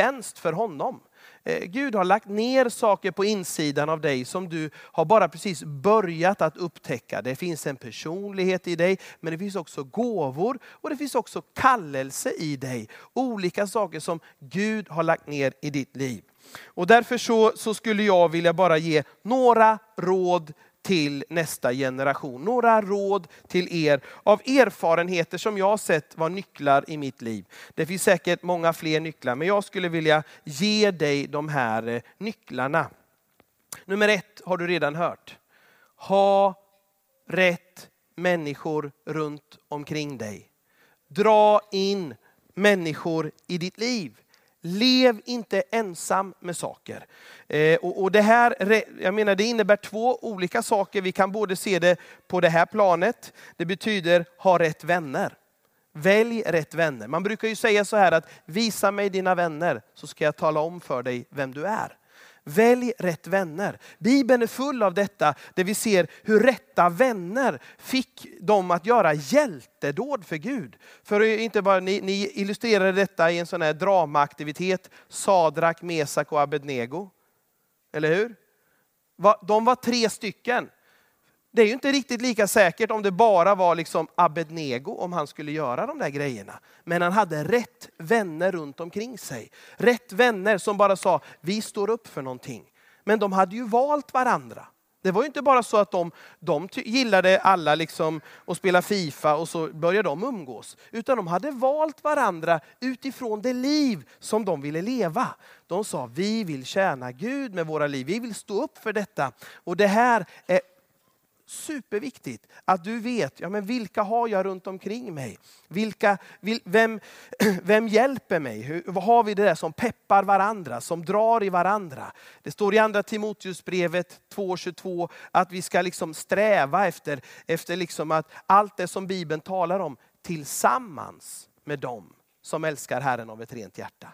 tjänst för honom. Eh, Gud har lagt ner saker på insidan av dig som du har bara precis börjat att upptäcka. Det finns en personlighet i dig, men det finns också gåvor och det finns också kallelse i dig. Olika saker som Gud har lagt ner i ditt liv. Och därför så, så skulle jag vilja bara ge några råd till nästa generation. Några råd till er av erfarenheter som jag har sett var nycklar i mitt liv. Det finns säkert många fler nycklar, men jag skulle vilja ge dig de här eh, nycklarna. Nummer ett har du redan hört. Ha rätt människor runt omkring dig. Dra in människor i ditt liv. Lev inte ensam med saker. Eh, och, och, det här jag menar, det innebär två olika saker. Vi kan både se det på det här planet. Det betyder ha rätt vänner. Välj rätt vänner. Man brukar ju säga så här att visa mig dina vänner så ska jag tala om för dig vem du är. Välj rätt vänner. Bibeln är full av detta, där vi ser hur rätta vänner fick dem att göra hjältedåd för Gud. För inte bara, ni, ni illustrerade detta i en sån här dramaaktivitet, Sadrak, Mesak och Abednego. Eller hur? De var tre stycken. Det är ju inte riktigt lika säkert om det bara var liksom Abednego om han skulle göra de där grejerna. Men han hade rätt vänner runt omkring sig. Rätt vänner som bara sa, vi står upp för någonting. Men de hade ju valt varandra. Det var ju inte bara så att de, de gillade alla liksom att spela Fifa och så började de umgås. Utan de hade valt varandra utifrån det liv som de ville leva. De sa, vi vill tjäna Gud med våra liv. Vi vill stå upp för detta. Och det här är superviktigt att du vet, ja, men vilka har jag runt omkring mig? Vilka, vem, vem hjälper mig? Hur, vad har vi det där som peppar varandra, som drar i varandra? Det står i andra Timoteusbrevet 2.22 att vi ska liksom sträva efter, efter liksom att allt det som Bibeln talar om tillsammans med dem som älskar Herren av ett rent hjärta.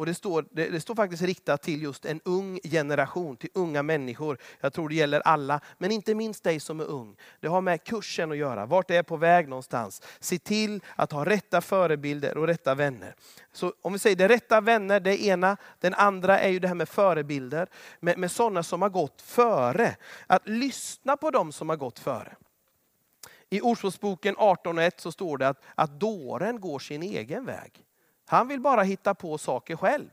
Och det står, det, det, står faktiskt riktat till just en ung generation, till unga människor. Jag tror det gäller alla, men inte minst dig som är ung. Det har med kursen att göra, vart det är på väg någonstans. Se till att ha rätta förebilder och rätta vänner. Så om vi säger det rätta vänner, det ena. Den andra är ju det här med förebilder, med, med sådana som har gått före. Att lyssna på dem som har gått före. I Ordspråksboken 18.1 så står det att, att dåren går sin egen väg. Han vill bara hitta på saker själv.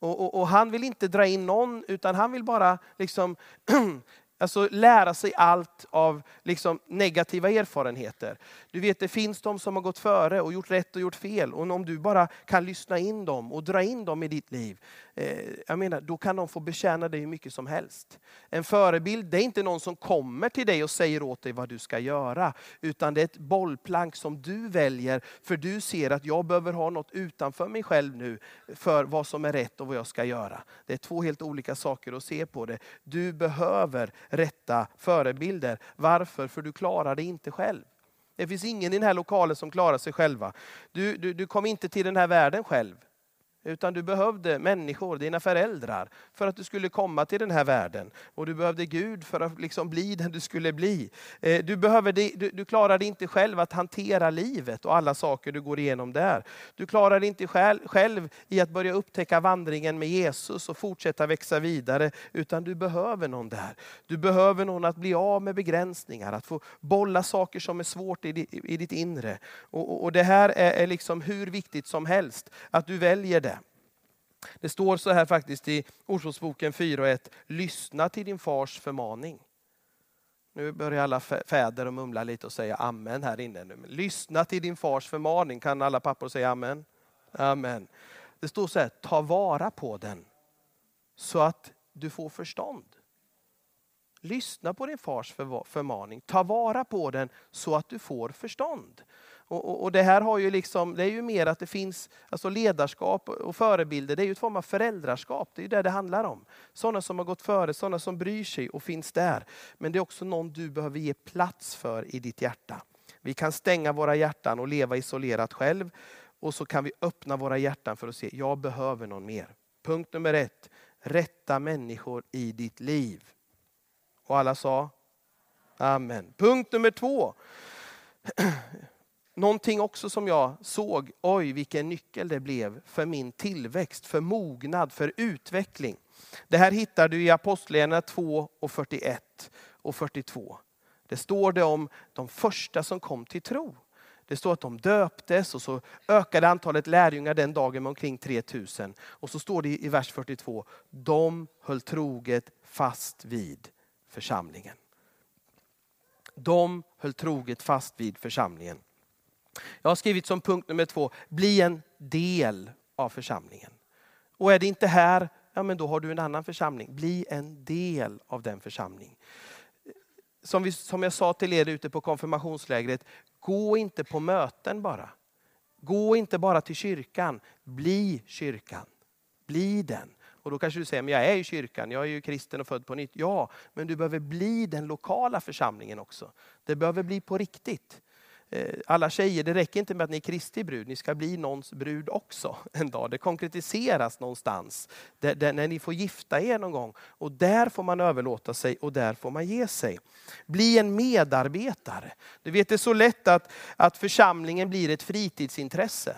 Och, och, och, han vill inte dra in någon, utan han vill bara liksom Alltså lära sig allt av liksom negativa erfarenheter. Du vet det finns de som har gått före och gjort rätt och gjort fel. Och om du bara kan lyssna in dem och dra in dem i ditt liv. Eh, jag menar, då kan de få betjäna dig hur mycket som helst. En förebild det är inte någon som kommer till dig och säger åt dig vad du ska göra. Utan det är ett bollplank som du väljer. För du ser att jag behöver ha något utanför mig själv nu. För vad som är rätt och vad jag ska göra. Det är två helt olika saker att se på det. Du behöver rätta förebilder. Varför? För du klarar det inte själv. Det finns ingen i den här lokalen som klarar sig själva. Du, du, du kom inte till den här världen själv. Utan du behövde människor, dina föräldrar, för att du skulle komma till den här världen. Och du behövde Gud för att liksom bli den du skulle bli. Eh, du, behöver du, du klarade inte själv att hantera livet och alla saker du går igenom där. Du klarade inte själv, själv i att börja upptäcka vandringen med Jesus och fortsätta växa vidare. Utan du behöver någon där. Du behöver någon att bli av med begränsningar, att få bolla saker som är svårt i, i ditt inre. Och, och, och det här är, är liksom hur viktigt som helst, att du väljer det. Det står så här faktiskt i Ordspråksboken 4 och 1. Lyssna till din fars förmaning. Nu börjar alla fäder och mumla lite och säga amen här inne. Nu. Lyssna till din fars förmaning. Kan alla pappor säga amen? Amen. Det står så här, ta vara på den så att du får förstånd. Lyssna på din fars förmaning. Ta vara på den så att du får förstånd. Och, och, och, det här har ju liksom, det är ju mer att det finns alltså ledarskap och förebilder. Det är ju ett form av föräldraskap. Det är ju det det handlar om. Sådana som har gått före, sådana som bryr sig och finns där. Men det är också någon du behöver ge plats för i ditt hjärta. Vi kan stänga våra hjärtan och leva isolerat själv. Och så kan vi öppna våra hjärtan för att se, jag behöver någon mer. Punkt nummer ett, rätta människor i ditt liv. Och alla sa? Amen. Punkt nummer två Någonting också som jag såg, oj vilken nyckel det blev för min tillväxt, för mognad, för utveckling. Det här hittar du i Apostlagärningarna 2 och 41 och 42. Det står det om de första som kom till tro. Det står att de döptes och så ökade antalet lärjungar den dagen med omkring 3000. Och så står det i vers 42, de höll troget fast vid församlingen. De höll troget fast vid församlingen. Jag har skrivit som punkt nummer två, bli en del av församlingen. Och är det inte här, ja men då har du en annan församling. Bli en del av den församling. Som, vi, som jag sa till er ute på konfirmationslägret, gå inte på möten bara. Gå inte bara till kyrkan, bli kyrkan. Bli den. Och då kanske du säger, men jag är i kyrkan, jag är ju kristen och född på nytt. Ja, men du behöver bli den lokala församlingen också. Det behöver bli på riktigt. Eh, alla tjejer, det räcker inte med att ni är Kristi brud, ni ska bli någons brud också en dag. Det konkretiseras någonstans, där, där, när ni får gifta er någon gång. Och där får man överlåta sig och där får man ge sig. Bli en medarbetare. Du vet, det är så lätt att, att församlingen blir ett fritidsintresse.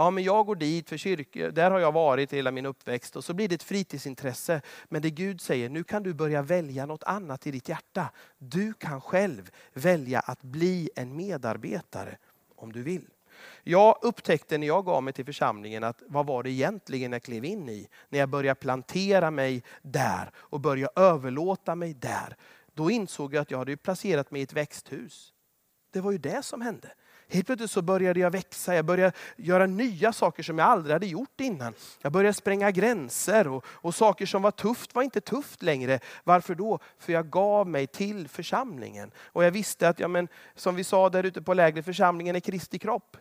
Ja, men jag går dit för kyrka, där har jag varit hela min uppväxt och så blir det ett fritidsintresse. Men det Gud säger, nu kan du börja välja något annat i ditt hjärta. Du kan själv välja att bli en medarbetare om du vill. Jag upptäckte när jag gav mig till församlingen att vad var det egentligen jag klev in i? När jag började plantera mig där och började överlåta mig där. Då insåg jag att jag hade placerat mig i ett växthus. Det var ju det som hände. Helt plötsligt så började jag växa, jag började göra nya saker som jag aldrig hade gjort innan. Jag började spränga gränser och, och saker som var tufft var inte tufft längre. Varför då? För jag gav mig till församlingen. Och jag visste att, ja, men, som vi sa där ute på lägret, församlingen är Kristi kropp.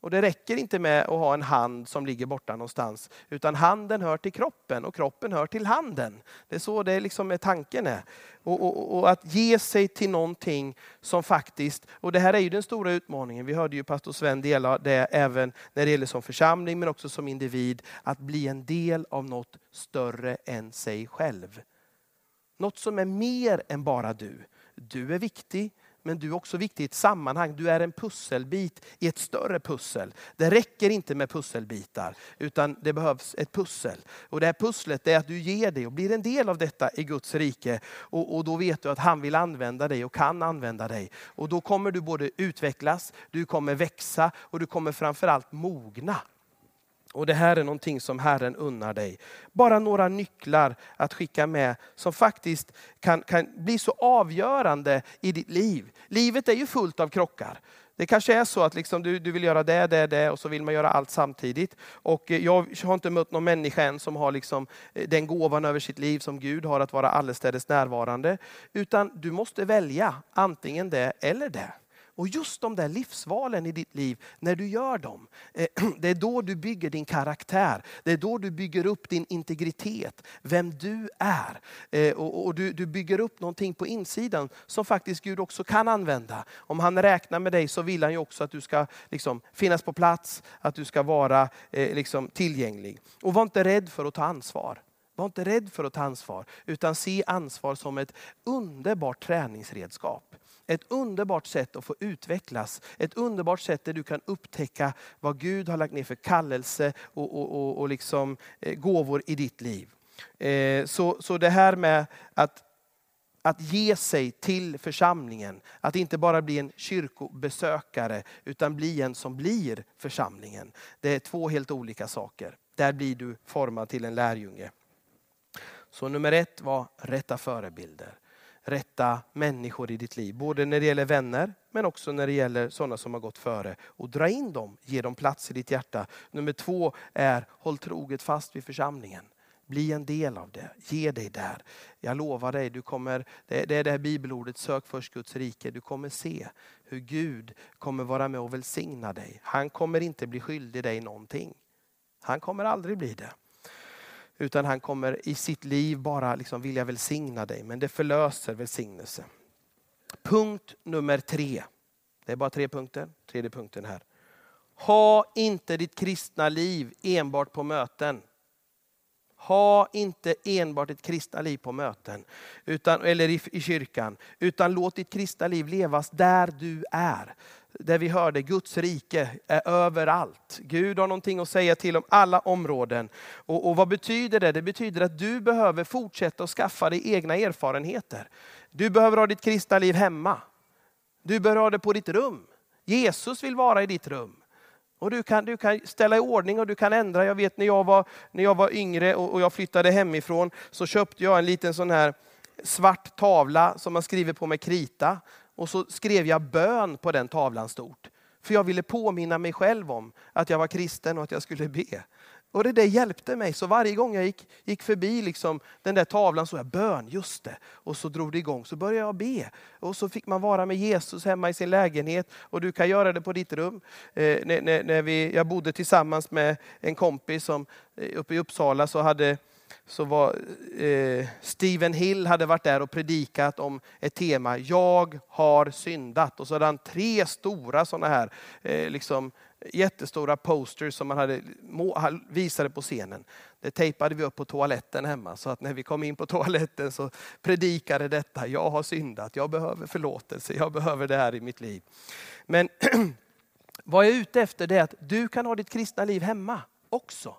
Och det räcker inte med att ha en hand som ligger borta någonstans, utan handen hör till kroppen och kroppen hör till handen. Det är så det liksom är tanken är. Och, och, och, att ge sig till någonting som faktiskt, och det här är ju den stora utmaningen, vi hörde ju pastor Sven dela det även när det gäller som församling men också som individ, att bli en del av något större än sig själv. Något som är mer än bara du. Du är viktig, men du är också viktig i ett sammanhang. Du är en pusselbit i ett större pussel. Det räcker inte med pusselbitar, utan det behövs ett pussel. Och det här pusslet är att du ger dig och blir en del av detta i Guds rike. Och, och då vet du att han vill använda dig och kan använda dig. Och då kommer du både utvecklas, du kommer växa och du kommer framförallt mogna. Och det här är någonting som Herren unnar dig. Bara några nycklar att skicka med som faktiskt kan, kan bli så avgörande i ditt liv. Livet är ju fullt av krockar. Det kanske är så att liksom du, du vill göra det, det, det och så vill man göra allt samtidigt. Och eh, jag har inte mött någon människa än som har liksom eh, den gåvan över sitt liv som Gud har att vara allestädes närvarande. Utan du måste välja antingen det eller det. Och just de där livsvalen i ditt liv, när du gör dem, eh, det är då du bygger din karaktär. Det är då du bygger upp din integritet, vem du är. Eh, och du, du bygger upp någonting på insidan som faktiskt Gud också kan använda. Om han räknar med dig så vill han ju också att du ska liksom finnas på plats, att du ska vara eh, liksom tillgänglig. Och var inte rädd för att ta ansvar. Var inte rädd för att ta ansvar, utan se ansvar som ett underbart träningsredskap. Ett underbart sätt att få utvecklas. Ett underbart sätt där du kan upptäcka vad Gud har lagt ner för kallelse och, och, och, och liksom, eh, gåvor i ditt liv. Eh, så, så det här med att att ge sig till församlingen. Att inte bara bli en kyrkobesökare utan bli en som blir församlingen. Det är två helt olika saker. Där blir du formad till en lärjunge. Så nummer ett var rätta förebilder rätta människor i ditt liv. Både när det gäller vänner men också när det gäller sådana som har gått före. Och dra in dem, ge dem plats i ditt hjärta. Nummer två är håll troget fast vid församlingen. Bli en del av det. Ge dig där. Jag lovar dig, du kommer, det är det här bibelordet, sök först Guds rike. Du kommer se hur Gud kommer vara med och välsigna dig. Han kommer inte bli skyldig dig någonting. Han kommer aldrig bli det. Utan han kommer i sitt liv bara liksom vilja välsigna dig. Men det förlöser välsignelse. Punkt nummer tre. Det är bara tre punkter. Tredje punkten här. Ha inte ditt kristna liv enbart på möten. Ha inte enbart ett kristna liv på möten utan, eller i, i kyrkan. Utan låt ditt kristna liv levas där du är där vi hörde Guds rike är överallt. Gud har någonting att säga till om alla områden. Och, och vad betyder det? Det betyder att du behöver fortsätta att skaffa dig egna erfarenheter. Du behöver ha ditt kristna liv hemma. Du behöver ha det på ditt rum. Jesus vill vara i ditt rum. Och du kan, du kan ställa i ordning och du kan ändra. Jag vet när jag var, när jag var yngre och, och jag flyttade hemifrån så köpte jag en liten sån här svart tavla som man skriver på med krita. Och så skrev jag bön på den tavlan stort. För jag ville påminna mig själv om att jag var kristen och att jag skulle be. Och det där hjälpte mig. Så varje gång jag gick, gick förbi liksom den där tavlan så jag bön, just det. Och så drog det igång, så började jag be. Och så fick man vara med Jesus hemma i sin lägenhet. Och du kan göra det på ditt rum. Eh, när, när, när vi, jag bodde tillsammans med en kompis som eh, uppe i Uppsala så hade så var eh, Stephen Hill hade varit där och predikat om ett tema, jag har syndat. Och så hade han tre stora sådana här eh, liksom, jättestora posters som man hade, visade på scenen. Det tejpade vi upp på toaletten hemma så att när vi kom in på toaletten så predikade detta, jag har syndat, jag behöver förlåtelse, jag behöver det här i mitt liv. Men vad jag är ute efter det är att du kan ha ditt kristna liv hemma också.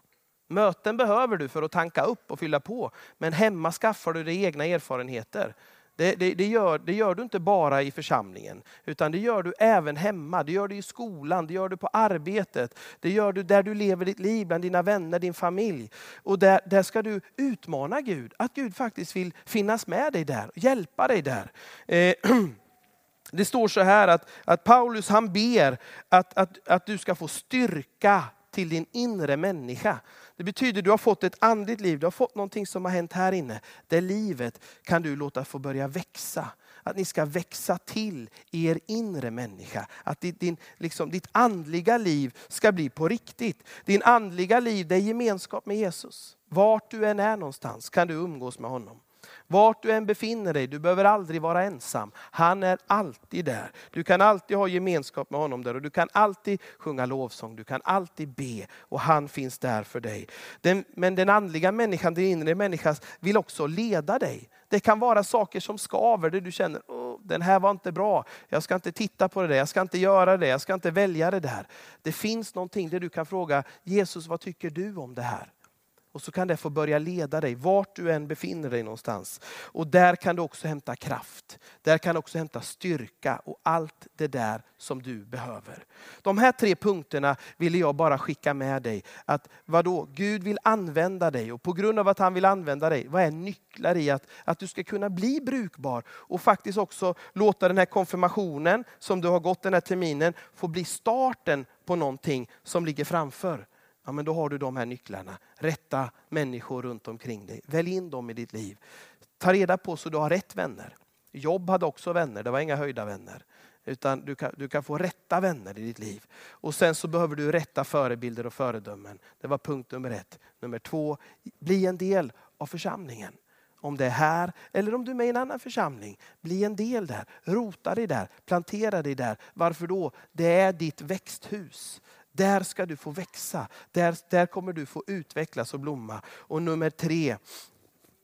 Möten behöver du för att tanka upp och fylla på. Men hemma skaffar du dig egna erfarenheter. Det, det, det, gör, det gör du inte bara i församlingen, utan det gör du även hemma. Det gör du i skolan, det gör du på arbetet. Det gör du där du lever ditt liv, bland dina vänner, din familj. Och där, där ska du utmana Gud, att Gud faktiskt vill finnas med dig där, hjälpa dig där. Eh, det står så här att, att Paulus han ber att, att, att du ska få styrka till din inre människa. Det betyder att du har fått ett andligt liv, du har fått någonting som har hänt här inne. Det livet kan du låta få börja växa. Att ni ska växa till i er inre människa. Att ditt, din, liksom, ditt andliga liv ska bli på riktigt. Din andliga liv det är gemenskap med Jesus. Vart du än är någonstans kan du umgås med honom. Vart du än befinner dig, du behöver aldrig vara ensam. Han är alltid där. Du kan alltid ha gemenskap med honom där och du kan alltid sjunga lovsång, du kan alltid be och han finns där för dig. Den, men den andliga människan, den inre människan vill också leda dig. Det kan vara saker som skaver, där du känner, oh, den här var inte bra. Jag ska inte titta på det där, jag ska inte göra det, jag ska inte välja det där. Det finns någonting där du kan fråga, Jesus vad tycker du om det här? Och så kan det få börja leda dig vart du än befinner dig någonstans. Och där kan du också hämta kraft. Där kan du också hämta styrka och allt det där som du behöver. De här tre punkterna ville jag bara skicka med dig. Att vadå, Gud vill använda dig och på grund av att han vill använda dig, vad är nycklar i att, att du ska kunna bli brukbar och faktiskt också låta den här konfirmationen som du har gått den här terminen få bli starten på någonting som ligger framför ja, men då har du de här nycklarna. Rätta människor runt omkring dig. Välj in dem i ditt liv. Ta reda på så du har rätt vänner. Jobb hade också vänner, det var inga höjda vänner. Utan du kan, du kan få rätta vänner i ditt liv. Och sen så behöver du rätta förebilder och föredömen. Det var punkt nummer ett. Nummer två, bli en del av församlingen. Om det är här eller om du är med i en annan församling. Bli en del där. Rota dig där. Plantera dig där. Varför då? Det är ditt växthus. Där ska du få växa. Där, där kommer du få utvecklas och blomma. Och nummer tre,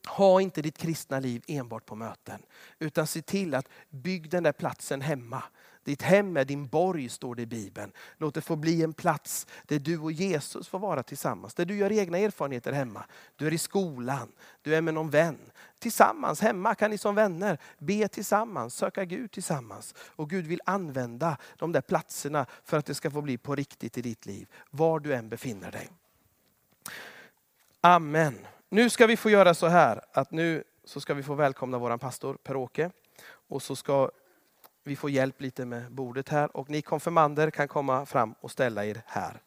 ha inte ditt kristna liv enbart på möten. Utan se till att bygga den där platsen hemma. Ditt hem är din borg, står det i Bibeln. Låt det få bli en plats där du och Jesus får vara tillsammans. Där du gör egna erfarenheter hemma. Du är i skolan, du är med någon vän. Tillsammans hemma kan ni som vänner be tillsammans, söka Gud tillsammans. Och Gud vill använda de där platserna för att det ska få bli på riktigt i ditt liv. Var du än befinner dig. Amen. Nu ska vi få göra så här att nu så ska vi få välkomna våran pastor Per-Åke. Och så ska vi få hjälp lite med bordet här och ni konfirmander kan komma fram och ställa er här.